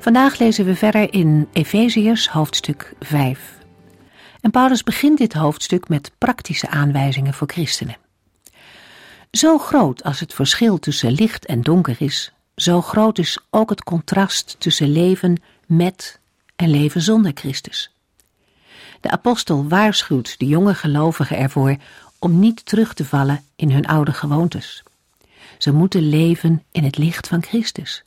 Vandaag lezen we verder in Efeziërs hoofdstuk 5. En Paulus begint dit hoofdstuk met praktische aanwijzingen voor christenen. Zo groot als het verschil tussen licht en donker is, zo groot is ook het contrast tussen leven met en leven zonder Christus. De apostel waarschuwt de jonge gelovigen ervoor om niet terug te vallen in hun oude gewoontes. Ze moeten leven in het licht van Christus.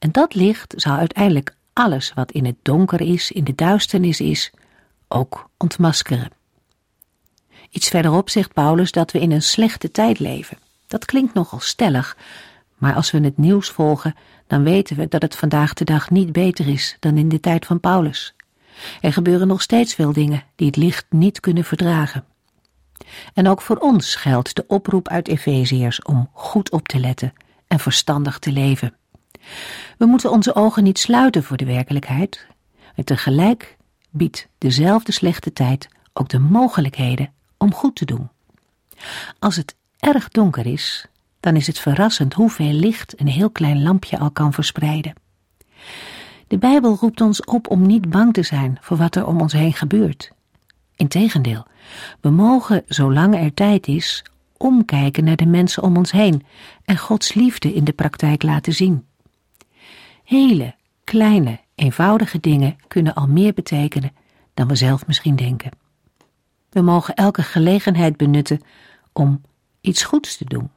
En dat licht zal uiteindelijk alles wat in het donker is, in de duisternis is, ook ontmaskeren. Iets verderop zegt Paulus dat we in een slechte tijd leven. Dat klinkt nogal stellig, maar als we het nieuws volgen, dan weten we dat het vandaag de dag niet beter is dan in de tijd van Paulus. Er gebeuren nog steeds veel dingen die het licht niet kunnen verdragen. En ook voor ons geldt de oproep uit Efeziërs om goed op te letten en verstandig te leven. We moeten onze ogen niet sluiten voor de werkelijkheid, en tegelijk biedt dezelfde slechte tijd ook de mogelijkheden om goed te doen. Als het erg donker is, dan is het verrassend hoeveel licht een heel klein lampje al kan verspreiden. De Bijbel roept ons op om niet bang te zijn voor wat er om ons heen gebeurt. Integendeel, we mogen, zolang er tijd is, omkijken naar de mensen om ons heen en Gods liefde in de praktijk laten zien. Hele, kleine, eenvoudige dingen kunnen al meer betekenen dan we zelf misschien denken. We mogen elke gelegenheid benutten om iets goeds te doen.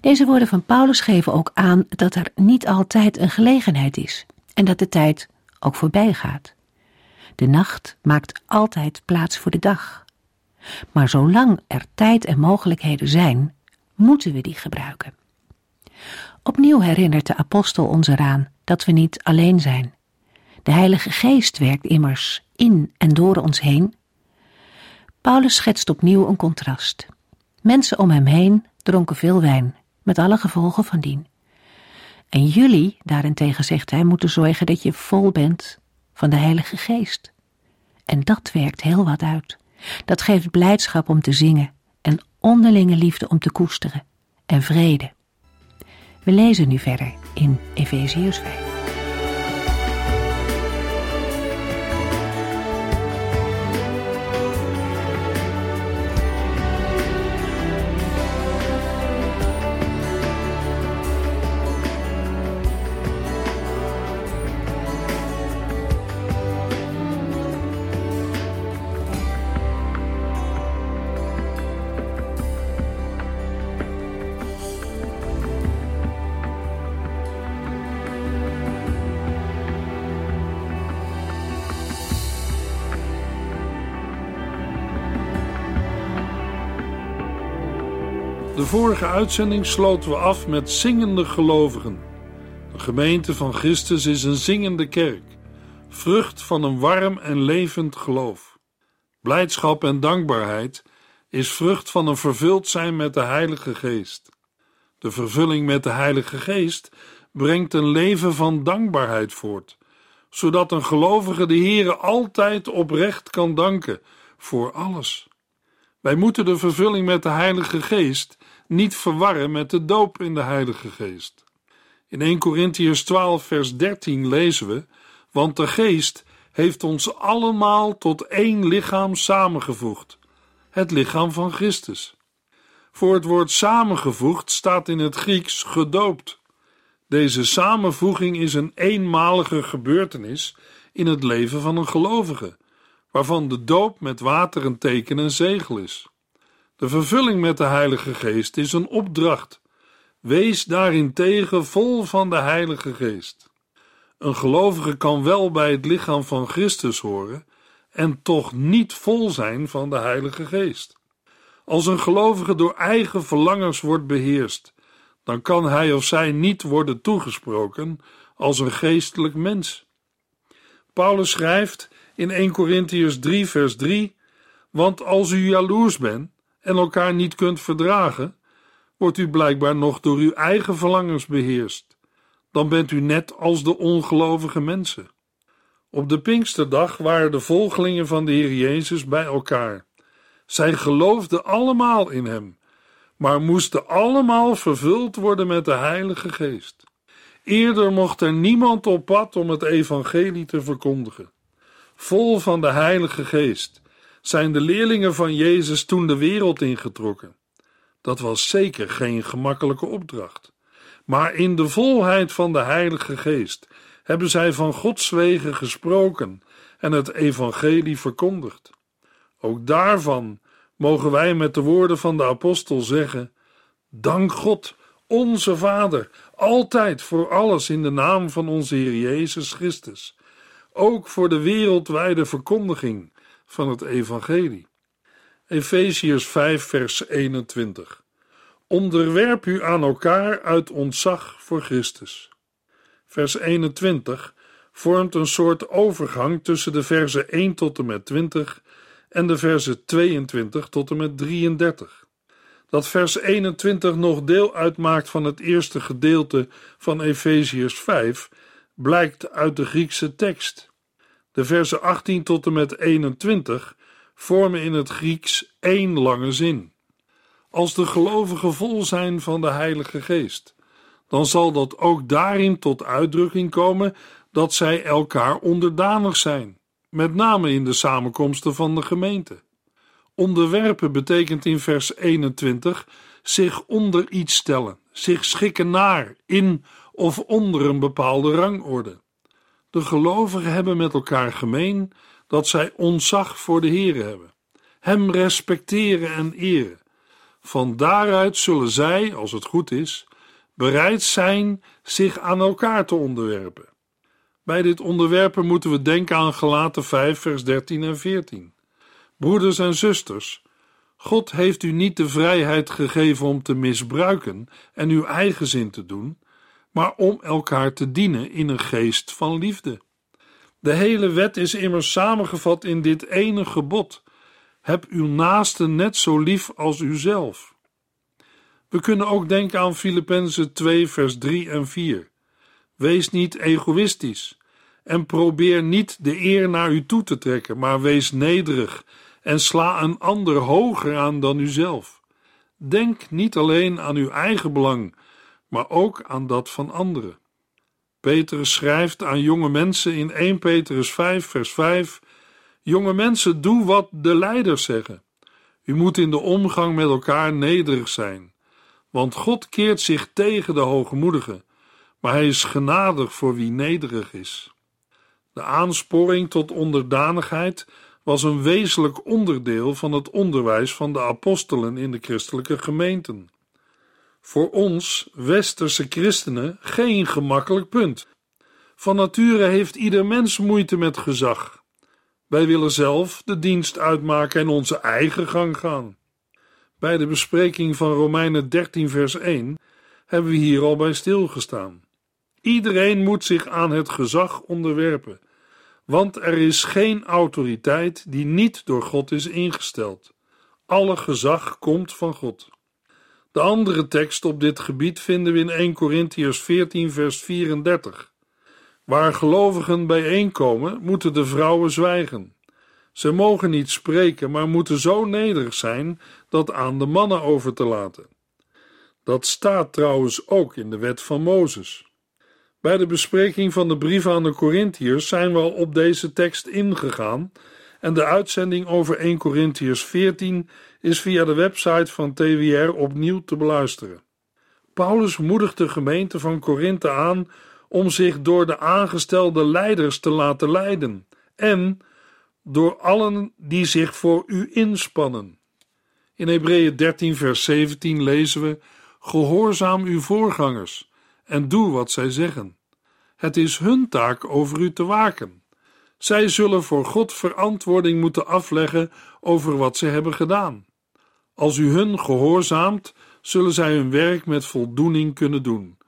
Deze woorden van Paulus geven ook aan dat er niet altijd een gelegenheid is en dat de tijd ook voorbij gaat. De nacht maakt altijd plaats voor de dag. Maar zolang er tijd en mogelijkheden zijn, moeten we die gebruiken. Opnieuw herinnert de apostel ons eraan dat we niet alleen zijn. De Heilige Geest werkt immers in en door ons heen. Paulus schetst opnieuw een contrast. Mensen om hem heen dronken veel wijn, met alle gevolgen van dien. En jullie, daarentegen zegt hij, moeten zorgen dat je vol bent van de Heilige Geest. En dat werkt heel wat uit. Dat geeft blijdschap om te zingen en onderlinge liefde om te koesteren en vrede. We lezen nu verder in Efeziërs 5. Vorige uitzending sloten we af met zingende gelovigen. De gemeente van Christus is een zingende kerk, vrucht van een warm en levend geloof. Blijdschap en dankbaarheid is vrucht van een vervuld zijn met de Heilige Geest. De vervulling met de Heilige Geest brengt een leven van dankbaarheid voort, zodat een gelovige de Heere altijd oprecht kan danken voor alles. Wij moeten de vervulling met de Heilige Geest niet verwarren met de doop in de Heilige Geest. In 1 Corinthians 12, vers 13 lezen we: Want de Geest heeft ons allemaal tot één lichaam samengevoegd, het lichaam van Christus. Voor het woord samengevoegd staat in het Grieks gedoopt. Deze samenvoeging is een eenmalige gebeurtenis in het leven van een gelovige, waarvan de doop met water een teken en zegel is. De vervulling met de Heilige Geest is een opdracht. Wees daarentegen vol van de Heilige Geest. Een gelovige kan wel bij het lichaam van Christus horen en toch niet vol zijn van de Heilige Geest. Als een gelovige door eigen verlangens wordt beheerst, dan kan hij of zij niet worden toegesproken als een geestelijk mens. Paulus schrijft in 1 Corinthians 3, vers 3: Want als u jaloers bent en elkaar niet kunt verdragen, wordt u blijkbaar nog door uw eigen verlangens beheerst. Dan bent u net als de ongelovige mensen. Op de Pinksterdag waren de volgelingen van de Heer Jezus bij elkaar. Zij geloofden allemaal in Hem, maar moesten allemaal vervuld worden met de Heilige Geest. Eerder mocht er niemand op pad om het Evangelie te verkondigen. Vol van de Heilige Geest zijn de leerlingen van Jezus toen de wereld ingetrokken. Dat was zeker geen gemakkelijke opdracht. Maar in de volheid van de Heilige Geest hebben zij van Gods wegen gesproken en het evangelie verkondigd. Ook daarvan mogen wij met de woorden van de apostel zeggen: Dank God, onze Vader, altijd voor alles in de naam van onze Heer Jezus Christus, ook voor de wereldwijde verkondiging van het evangelie. Efeziërs 5 vers 21 Onderwerp u aan elkaar uit ontzag voor Christus vers 21, vormt een soort overgang tussen de versen 1 tot en met 20 en de versen 22 tot en met 33. Dat vers 21 nog deel uitmaakt van het eerste gedeelte van Efeziërs 5, blijkt uit de Griekse tekst. De versen 18 tot en met 21 vormen in het Grieks één lange zin. Als de gelovigen vol zijn van de Heilige Geest, dan zal dat ook daarin tot uitdrukking komen dat zij elkaar onderdanig zijn, met name in de samenkomsten van de gemeente. Onderwerpen betekent in vers 21 zich onder iets stellen, zich schikken naar, in of onder een bepaalde rangorde. De gelovigen hebben met elkaar gemeen dat zij ontzag voor de Heer hebben, Hem respecteren en eren. Van daaruit zullen zij, als het goed is, bereid zijn zich aan elkaar te onderwerpen. Bij dit onderwerpen moeten we denken aan Galaten 5, vers 13 en 14. Broeders en zusters, God heeft u niet de vrijheid gegeven om te misbruiken en uw eigen zin te doen, maar om elkaar te dienen in een geest van liefde. De hele wet is immers samengevat in dit ene gebod: heb uw naaste net zo lief als uzelf. We kunnen ook denken aan Filippenzen 2, vers 3 en 4. Wees niet egoïstisch en probeer niet de eer naar u toe te trekken, maar wees nederig en sla een ander hoger aan dan uzelf. Denk niet alleen aan uw eigen belang, maar ook aan dat van anderen. Petrus schrijft aan jonge mensen in 1 Petrus 5, vers 5: Jonge mensen, doe wat de leiders zeggen. U moet in de omgang met elkaar nederig zijn want God keert zich tegen de hoogmoedigen, maar hij is genadig voor wie nederig is. De aansporing tot onderdanigheid was een wezenlijk onderdeel van het onderwijs van de apostelen in de christelijke gemeenten. Voor ons, westerse christenen, geen gemakkelijk punt. Van nature heeft ieder mens moeite met gezag. Wij willen zelf de dienst uitmaken en onze eigen gang gaan. Bij de bespreking van Romeinen 13, vers 1 hebben we hier al bij stilgestaan. Iedereen moet zich aan het gezag onderwerpen, want er is geen autoriteit die niet door God is ingesteld. Alle gezag komt van God. De andere tekst op dit gebied vinden we in 1 Corinthians 14, vers 34. Waar gelovigen bijeenkomen, moeten de vrouwen zwijgen. Ze mogen niet spreken, maar moeten zo nederig zijn dat aan de mannen over te laten. Dat staat trouwens ook in de wet van Mozes. Bij de bespreking van de brief aan de Corinthiërs zijn we al op deze tekst ingegaan en de uitzending over 1 Corinthiërs 14 is via de website van TWR opnieuw te beluisteren. Paulus moedigt de gemeente van Korinthe aan om zich door de aangestelde leiders te laten leiden en door allen die zich voor u inspannen. In Hebreeën 13, vers 17 lezen we: Gehoorzaam uw voorgangers en doe wat zij zeggen. Het is hun taak over u te waken. Zij zullen voor God verantwoording moeten afleggen over wat ze hebben gedaan. Als u hun gehoorzaamt, zullen zij hun werk met voldoening kunnen doen,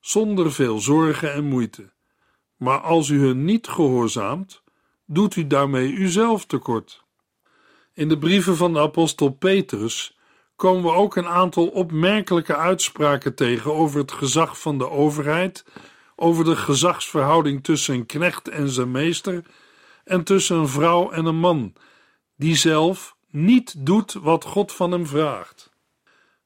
zonder veel zorgen en moeite. Maar als u hun niet gehoorzaamt, doet u daarmee uzelf tekort. In de brieven van de apostel Petrus komen we ook een aantal opmerkelijke uitspraken tegen over het gezag van de overheid, over de gezagsverhouding tussen een knecht en zijn meester en tussen een vrouw en een man, die zelf niet doet wat God van hem vraagt.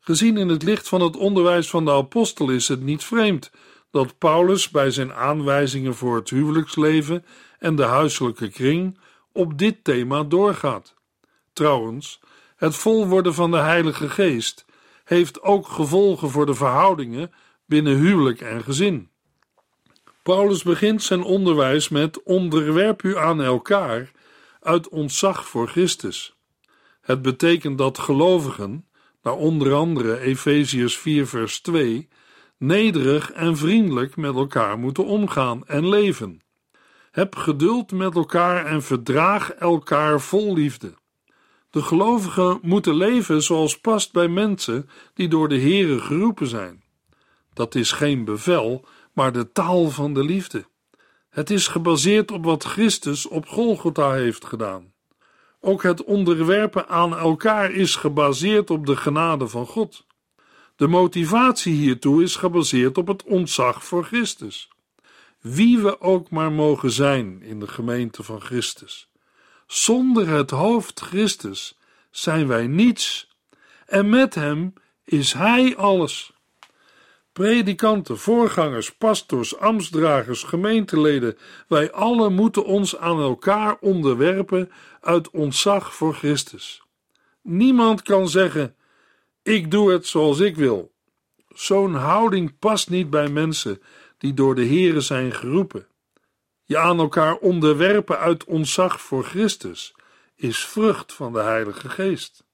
Gezien in het licht van het onderwijs van de apostel is het niet vreemd dat Paulus bij zijn aanwijzingen voor het huwelijksleven en de huiselijke kring op dit thema doorgaat. Trouwens, het vol worden van de Heilige Geest heeft ook gevolgen voor de verhoudingen binnen huwelijk en gezin. Paulus begint zijn onderwijs met onderwerp u aan elkaar uit ontzag voor Christus. Het betekent dat gelovigen, naar onder andere Efeziërs 4 vers 2, nederig en vriendelijk met elkaar moeten omgaan en leven. Heb geduld met elkaar en verdraag elkaar vol liefde. De gelovigen moeten leven zoals past bij mensen die door de Here geroepen zijn. Dat is geen bevel, maar de taal van de liefde. Het is gebaseerd op wat Christus op Golgotha heeft gedaan. Ook het onderwerpen aan elkaar is gebaseerd op de genade van God. De motivatie hiertoe is gebaseerd op het ontzag voor Christus. Wie we ook maar mogen zijn in de gemeente van Christus. Zonder het hoofd Christus zijn wij niets en met hem is Hij alles. Predikanten, voorgangers, pastors, ambtsdragers, gemeenteleden, wij allen moeten ons aan elkaar onderwerpen uit ontzag voor Christus. Niemand kan zeggen: Ik doe het zoals ik wil. Zo'n houding past niet bij mensen die door de Here zijn geroepen. Je aan elkaar onderwerpen uit ontzag voor Christus is vrucht van de Heilige Geest.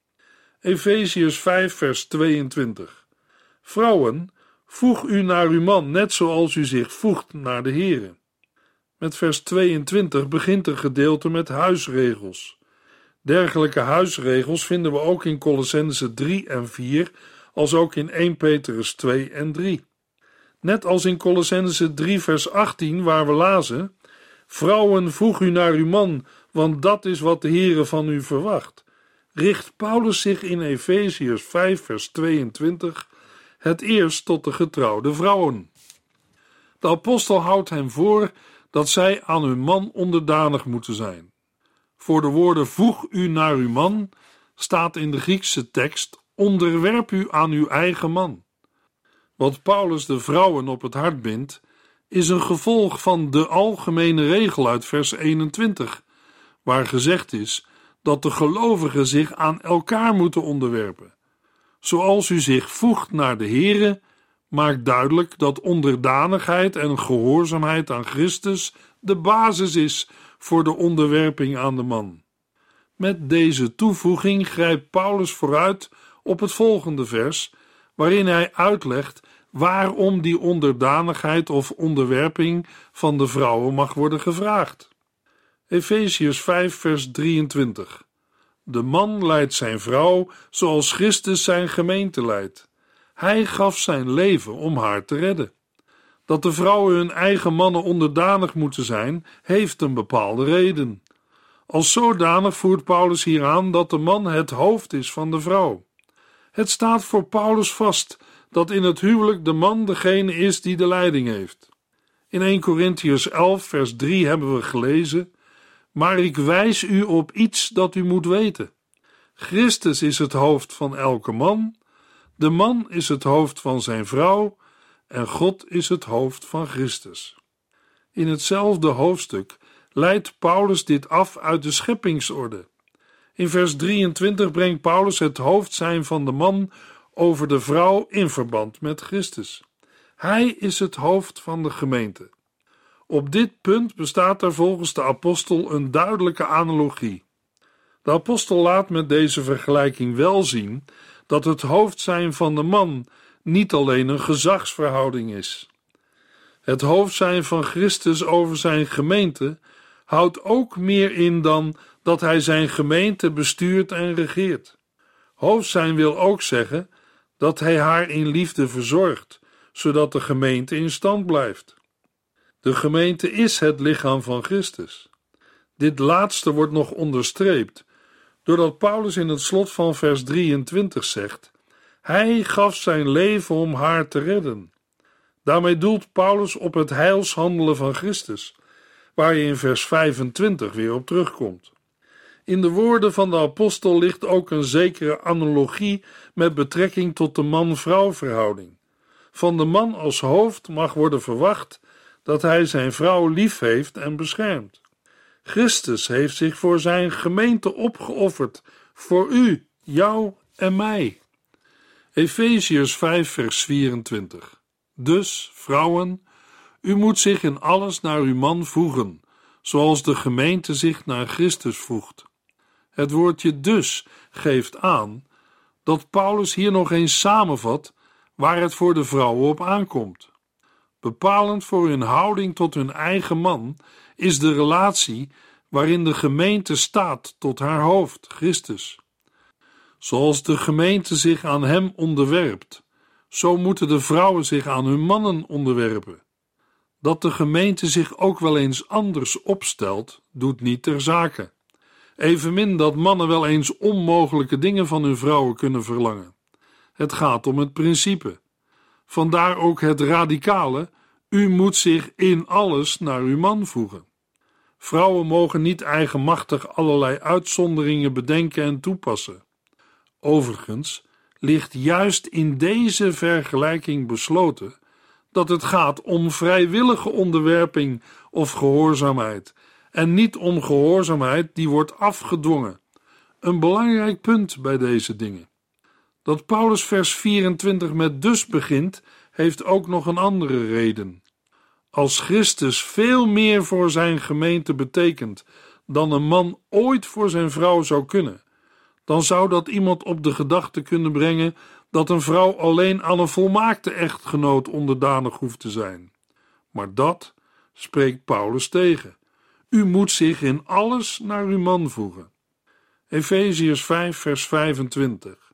Efeziërs 5, vers 22. Vrouwen, voeg u naar uw man, net zoals u zich voegt naar de Here. Met vers 22 begint een gedeelte met huisregels. Dergelijke huisregels vinden we ook in Colossense 3 en 4, als ook in 1 Petrus 2 en 3. Net als in Colossense 3 vers 18 waar we lazen: Vrouwen, voeg u naar uw man, want dat is wat de Heere van u verwacht. Richt Paulus zich in Efeziërs 5 vers 22 het eerst tot de getrouwde vrouwen. De apostel houdt hen voor dat zij aan hun man onderdanig moeten zijn. Voor de woorden voeg u naar uw man staat in de Griekse tekst onderwerp u aan uw eigen man. Wat Paulus de vrouwen op het hart bindt, is een gevolg van de algemene regel uit vers 21, waar gezegd is dat de gelovigen zich aan elkaar moeten onderwerpen. Zoals u zich voegt naar de Here, maakt duidelijk dat onderdanigheid en gehoorzaamheid aan Christus de basis is voor de onderwerping aan de man. Met deze toevoeging grijpt Paulus vooruit op het volgende vers, waarin hij uitlegt waarom die onderdanigheid of onderwerping van de vrouwen mag worden gevraagd. Efeziërs 5, vers 23. De man leidt zijn vrouw zoals Christus zijn gemeente leidt. Hij gaf zijn leven om haar te redden. Dat de vrouwen hun eigen mannen onderdanig moeten zijn, heeft een bepaalde reden. Als zodanig voert Paulus hier aan dat de man het hoofd is van de vrouw. Het staat voor Paulus vast dat in het huwelijk de man degene is die de leiding heeft. In 1 Corinthians 11, vers 3 hebben we gelezen: Maar ik wijs u op iets dat u moet weten. Christus is het hoofd van elke man, de man is het hoofd van zijn vrouw en God is het hoofd van Christus. In hetzelfde hoofdstuk leidt Paulus dit af uit de scheppingsorde. In vers 23 brengt Paulus het hoofd zijn van de man over de vrouw in verband met Christus. Hij is het hoofd van de gemeente. Op dit punt bestaat er volgens de apostel een duidelijke analogie. De apostel laat met deze vergelijking wel zien dat het hoofd zijn van de man niet alleen een gezagsverhouding is. Het hoofd zijn van Christus over zijn gemeente houdt ook meer in dan dat hij zijn gemeente bestuurt en regeert. Hoofd zijn wil ook zeggen dat hij haar in liefde verzorgt, zodat de gemeente in stand blijft. De gemeente is het lichaam van Christus. Dit laatste wordt nog onderstreept, doordat Paulus in het slot van vers 23 zegt: Hij gaf zijn leven om haar te redden. Daarmee doelt Paulus op het heilshandelen van Christus, waar je in vers 25 weer op terugkomt. In de woorden van de apostel ligt ook een zekere analogie met betrekking tot de man-vrouw verhouding. Van de man als hoofd mag worden verwacht dat hij zijn vrouw lief heeft en beschermt. Christus heeft zich voor zijn gemeente opgeofferd, voor u, jou en mij. Efeziërs 5, vers 24. Dus, vrouwen, u moet zich in alles naar uw man voegen, zoals de gemeente zich naar Christus voegt. Het woordje dus geeft aan dat Paulus hier nog eens samenvat waar het voor de vrouwen op aankomt. Bepalend voor hun houding tot hun eigen man is de relatie waarin de gemeente staat tot haar hoofd, Christus. Zoals de gemeente zich aan hem onderwerpt, zo moeten de vrouwen zich aan hun mannen onderwerpen. Dat de gemeente zich ook wel eens anders opstelt, doet niet ter zake. Evenmin dat mannen wel eens onmogelijke dingen van hun vrouwen kunnen verlangen. Het gaat om het principe. Vandaar ook het radicale: u moet zich in alles naar uw man voegen. Vrouwen mogen niet eigenmachtig allerlei uitzonderingen bedenken en toepassen. Overigens ligt juist in deze vergelijking besloten dat het gaat om vrijwillige onderwerping of gehoorzaamheid en niet om gehoorzaamheid die wordt afgedwongen. Een belangrijk punt bij deze dingen. Dat Paulus vers 24 met dus begint, heeft ook nog een andere reden. Als Christus veel meer voor zijn gemeente betekent dan een man ooit voor zijn vrouw zou kunnen, dan zou dat iemand op de gedachte kunnen brengen dat een vrouw alleen aan een volmaakte echtgenoot onderdanig hoeft te zijn. Maar dat spreekt Paulus tegen. U moet zich in alles naar uw man voegen. Efeziërs 5, vers 25.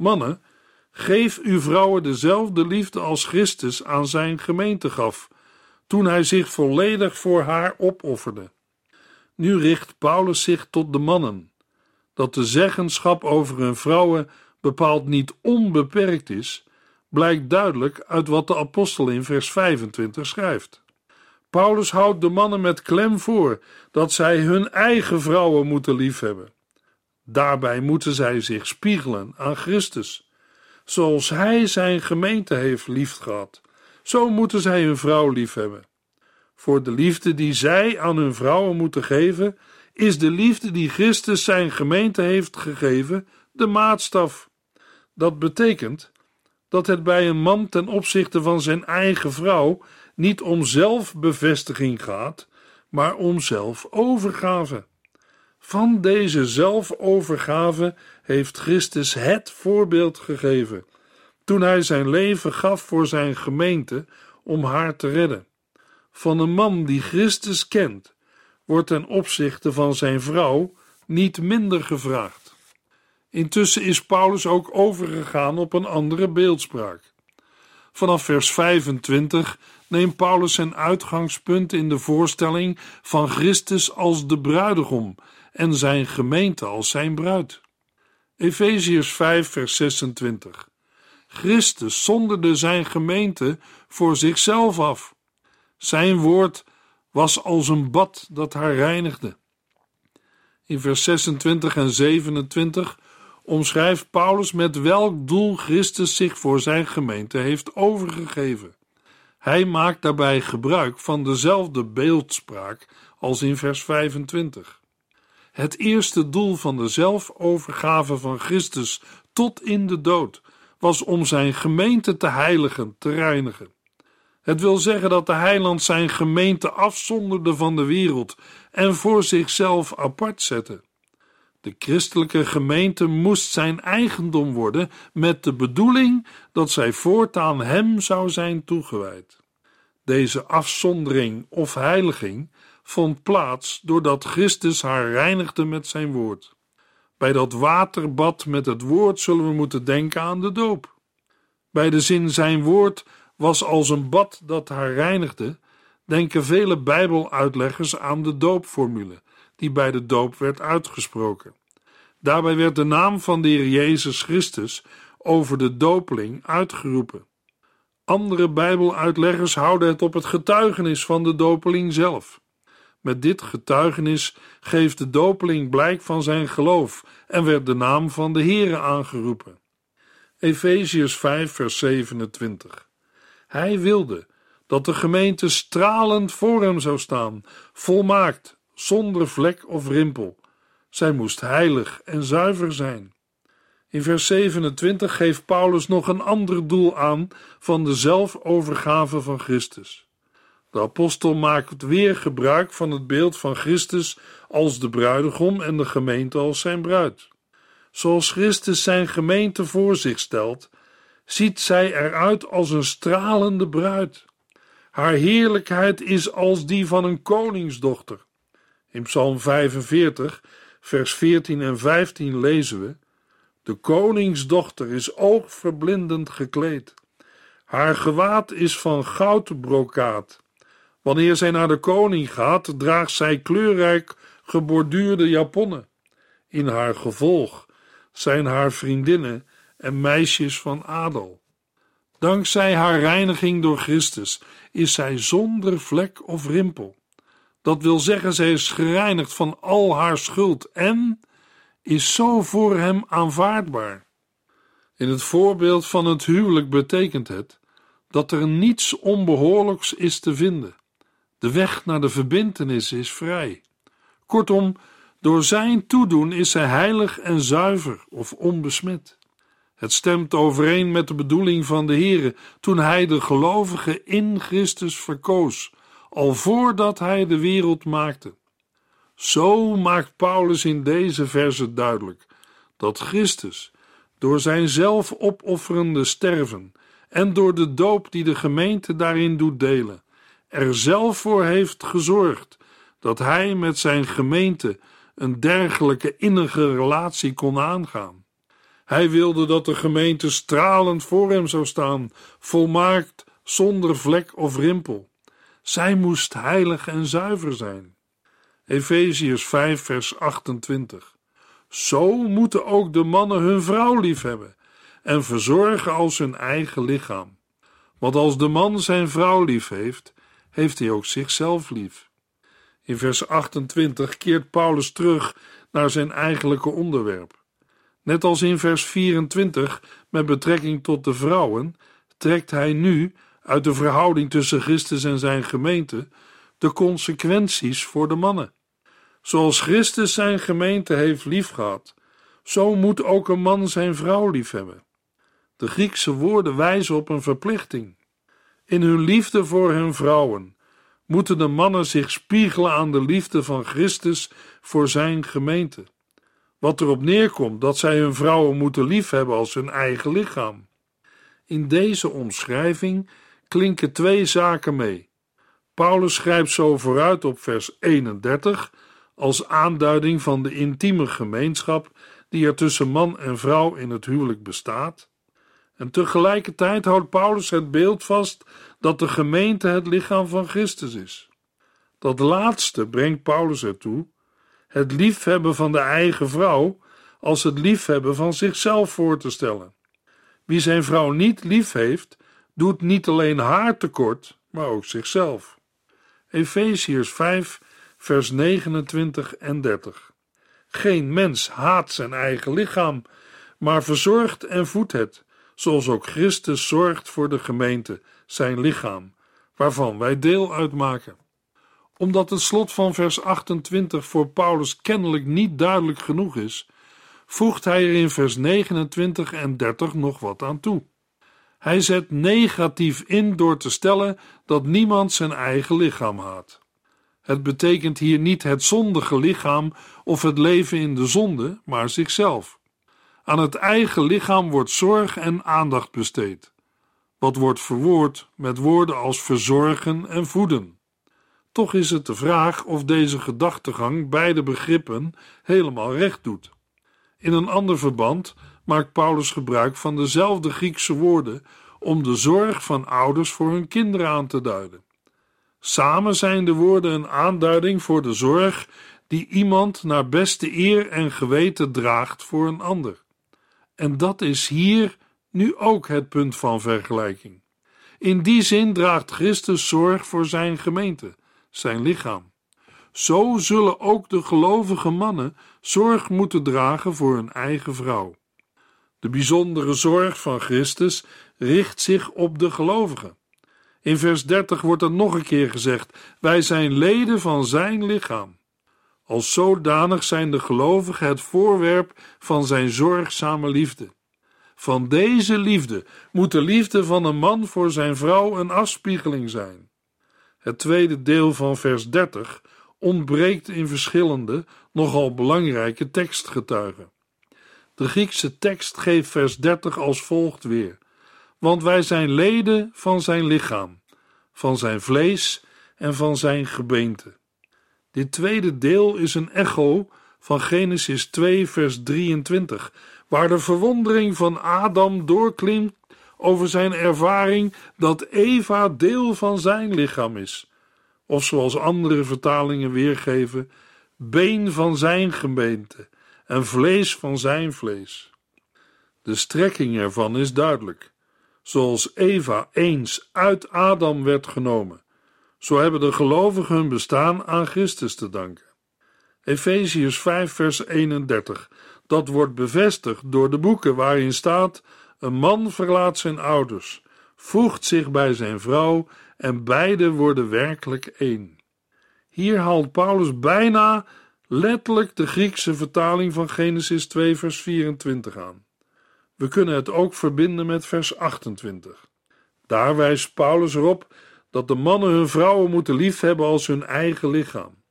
Mannen, geef uw vrouwen dezelfde liefde als Christus aan zijn gemeente gaf, toen hij zich volledig voor haar opofferde. Nu richt Paulus zich tot de mannen. Dat de zeggenschap over hun vrouwen bepaald niet onbeperkt is, blijkt duidelijk uit wat de apostel in vers 25 schrijft. Paulus houdt de mannen met klem voor dat zij hun eigen vrouwen moeten liefhebben. Daarbij moeten zij zich spiegelen aan Christus. Zoals hij zijn gemeente heeft liefgehad, zo moeten zij hun vrouw liefhebben. Voor de liefde die zij aan hun vrouwen moeten geven, is de liefde die Christus zijn gemeente heeft gegeven de maatstaf. Dat betekent dat het bij een man ten opzichte van zijn eigen vrouw niet om zelfbevestiging gaat, maar om zelfovergave. Van deze zelfovergave heeft Christus het voorbeeld gegeven toen hij zijn leven gaf voor zijn gemeente om haar te redden. Van een man die Christus kent, wordt ten opzichte van zijn vrouw niet minder gevraagd. Intussen is Paulus ook overgegaan op een andere beeldspraak. Vanaf vers 25 neemt Paulus zijn uitgangspunt in de voorstelling van Christus als de bruidegom en zijn gemeente als zijn bruid. Efeziërs 5, vers 26. Christus zonderde zijn gemeente voor zichzelf af. Zijn woord was als een bad dat haar reinigde. In vers 26 en 27 omschrijft Paulus met welk doel Christus zich voor zijn gemeente heeft overgegeven. Hij maakt daarbij gebruik van dezelfde beeldspraak als in vers 25. Het eerste doel van de zelfovergave van Christus tot in de dood was om zijn gemeente te heiligen, te reinigen. Het wil zeggen dat de heiland zijn gemeente afzonderde van de wereld en voor zichzelf apart zette. De christelijke gemeente moest zijn eigendom worden met de bedoeling dat zij voortaan hem zou zijn toegewijd. Deze afzondering of heiliging vond plaats doordat Christus haar reinigde met zijn woord. Bij dat waterbad met het woord zullen we moeten denken aan de doop. Bij de zin zijn woord was als een bad dat haar reinigde, denken vele Bijbeluitleggers aan de doopformule die bij de doop werd uitgesproken. Daarbij werd de naam van de Heer Jezus Christus over de dopeling uitgeroepen. Andere Bijbeluitleggers houden het op het getuigenis van de dopeling zelf. Met dit getuigenis geeft de dopeling blijk van zijn geloof en werd de naam van de Heere aangeroepen. Efeziërs 5 vers 27 Hij wilde dat de gemeente stralend voor hem zou staan, volmaakt, zonder vlek of rimpel. Zij moest heilig en zuiver zijn. In vers 27 geeft Paulus nog een ander doel aan van de zelfovergave van Christus. De apostel maakt weer gebruik van het beeld van Christus als de bruidegom en de gemeente als zijn bruid. Zoals Christus zijn gemeente voor zich stelt, ziet zij eruit als een stralende bruid. Haar heerlijkheid is als die van een koningsdochter. In Psalm 45, vers 14 en 15 lezen we: De koningsdochter is oogverblindend gekleed. Haar gewaad is van goudbrokaat. Wanneer zij naar de koning gaat, draagt zij kleurrijk geborduurde japonnen. In haar gevolg zijn haar vriendinnen en meisjes van adel. Dankzij haar reiniging door Christus is zij zonder vlek of rimpel. Dat wil zeggen, zij is gereinigd van al haar schuld en is zo voor hem aanvaardbaar. In het voorbeeld van het huwelijk betekent het dat er niets onbehoorlijks is te vinden. De weg naar de verbintenis is vrij. Kortom, door zijn toedoen is zij heilig en zuiver of onbesmet. Het stemt overeen met de bedoeling van de Heere toen hij de gelovigen in Christus verkoos, al voordat hij de wereld maakte. Zo maakt Paulus in deze verse duidelijk dat Christus door zijn zelfopofferende sterven en door de doop die de gemeente daarin doet delen, er zelf voor heeft gezorgd dat hij met zijn gemeente een dergelijke innige relatie kon aangaan. Hij wilde dat de gemeente stralend voor hem zou staan, volmaakt, zonder vlek of rimpel. Zij moest heilig en zuiver zijn. Efeziërs 5, vers 28. Zo moeten ook de mannen hun vrouw liefhebben en verzorgen als hun eigen lichaam. Want als de man zijn vrouw lief heeft, heeft hij ook zichzelf lief. In vers 28 keert Paulus terug naar zijn eigenlijke onderwerp. Net als in vers 24 met betrekking tot de vrouwen, trekt hij nu uit de verhouding tussen Christus en zijn gemeente de consequenties voor de mannen. Zoals Christus zijn gemeente heeft liefgehad, zo moet ook een man zijn vrouw liefhebben. De Griekse woorden wijzen op een verplichting. In hun liefde voor hun vrouwen moeten de mannen zich spiegelen aan de liefde van Christus voor zijn gemeente. Wat erop neerkomt dat zij hun vrouwen moeten liefhebben als hun eigen lichaam. In deze omschrijving klinken twee zaken mee. Paulus schrijft zo vooruit op vers 31 als aanduiding van de intieme gemeenschap die er tussen man en vrouw in het huwelijk bestaat. En tegelijkertijd houdt Paulus het beeld vast dat de gemeente het lichaam van Christus is. Dat laatste brengt Paulus ertoe het liefhebben van de eigen vrouw als het liefhebben van zichzelf voor te stellen. Wie zijn vrouw niet lief heeft, doet niet alleen haar tekort, maar ook zichzelf. Efeziërs 5, vers 29 en 30. Geen mens haat zijn eigen lichaam, maar verzorgt en voedt het, zoals ook Christus zorgt voor de gemeente, zijn lichaam, waarvan wij deel uitmaken omdat het slot van vers 28 voor Paulus kennelijk niet duidelijk genoeg is, voegt hij er in vers 29 en 30 nog wat aan toe. Hij zet negatief in door te stellen dat niemand zijn eigen lichaam haat. Het betekent hier niet het zondige lichaam of het leven in de zonde, maar zichzelf. Aan het eigen lichaam wordt zorg en aandacht besteed. Wat wordt verwoord met woorden als verzorgen en voeden. Toch is het de vraag of deze gedachtegang beide begrippen helemaal recht doet. In een ander verband maakt Paulus gebruik van dezelfde Griekse woorden om de zorg van ouders voor hun kinderen aan te duiden. Samen zijn de woorden een aanduiding voor de zorg die iemand naar beste eer en geweten draagt voor een ander. En dat is hier nu ook het punt van vergelijking. In die zin draagt Christus zorg voor zijn gemeente, zijn lichaam. Zo zullen ook de gelovige mannen zorg moeten dragen voor hun eigen vrouw. De bijzondere zorg van Christus richt zich op de gelovigen. In vers 30 wordt er nog een keer gezegd: Wij zijn leden van zijn lichaam. Als zodanig zijn de gelovigen het voorwerp van zijn zorgzame liefde. Van deze liefde moet de liefde van een man voor zijn vrouw een afspiegeling zijn. Het tweede deel van vers 30 ontbreekt in verschillende, nogal belangrijke tekstgetuigen. De Griekse tekst geeft vers 30 als volgt weer: Want wij zijn leden van zijn lichaam, van zijn vlees en van zijn gebeente. Dit tweede deel is een echo van Genesis 2, vers 23, waar de verwondering van Adam doorklimt over zijn ervaring dat Eva deel van zijn lichaam is. Of zoals andere vertalingen weergeven, been van zijn gemeente en vlees van zijn vlees. De strekking ervan is duidelijk. Zoals Eva eens uit Adam werd genomen, zo hebben de gelovigen hun bestaan aan Christus te danken. Efeziërs 5, vers 31. Dat wordt bevestigd door de boeken waarin staat: Een man verlaat zijn ouders, voegt zich bij zijn vrouw en beide worden werkelijk één. Hier haalt Paulus bijna letterlijk de Griekse vertaling van Genesis 2, vers 24 aan. We kunnen het ook verbinden met vers 28. Daar wijst Paulus erop dat de mannen hun vrouwen moeten liefhebben als hun eigen lichaam.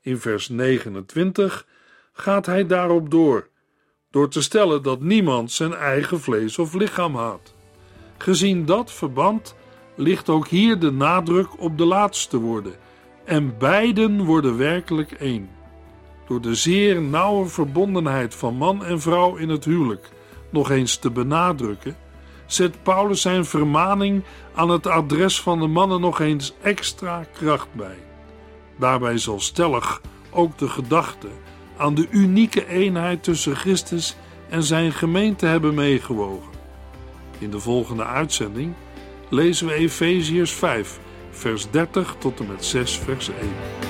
In vers 29 gaat hij daarop door, door te stellen dat niemand zijn eigen vlees of lichaam haat. Gezien dat verband ligt ook hier de nadruk op de laatste woorden, en beiden worden werkelijk één. Door de zeer nauwe verbondenheid van man en vrouw in het huwelijk nog eens te benadrukken, zet Paulus zijn vermaning aan het adres van de mannen nog eens extra kracht bij. Daarbij zal stellig ook de gedachte aan de unieke eenheid tussen Christus en zijn gemeente hebben meegewogen. In de volgende uitzending lezen we Efeziërs 5, vers 30 tot en met 6, vers 1.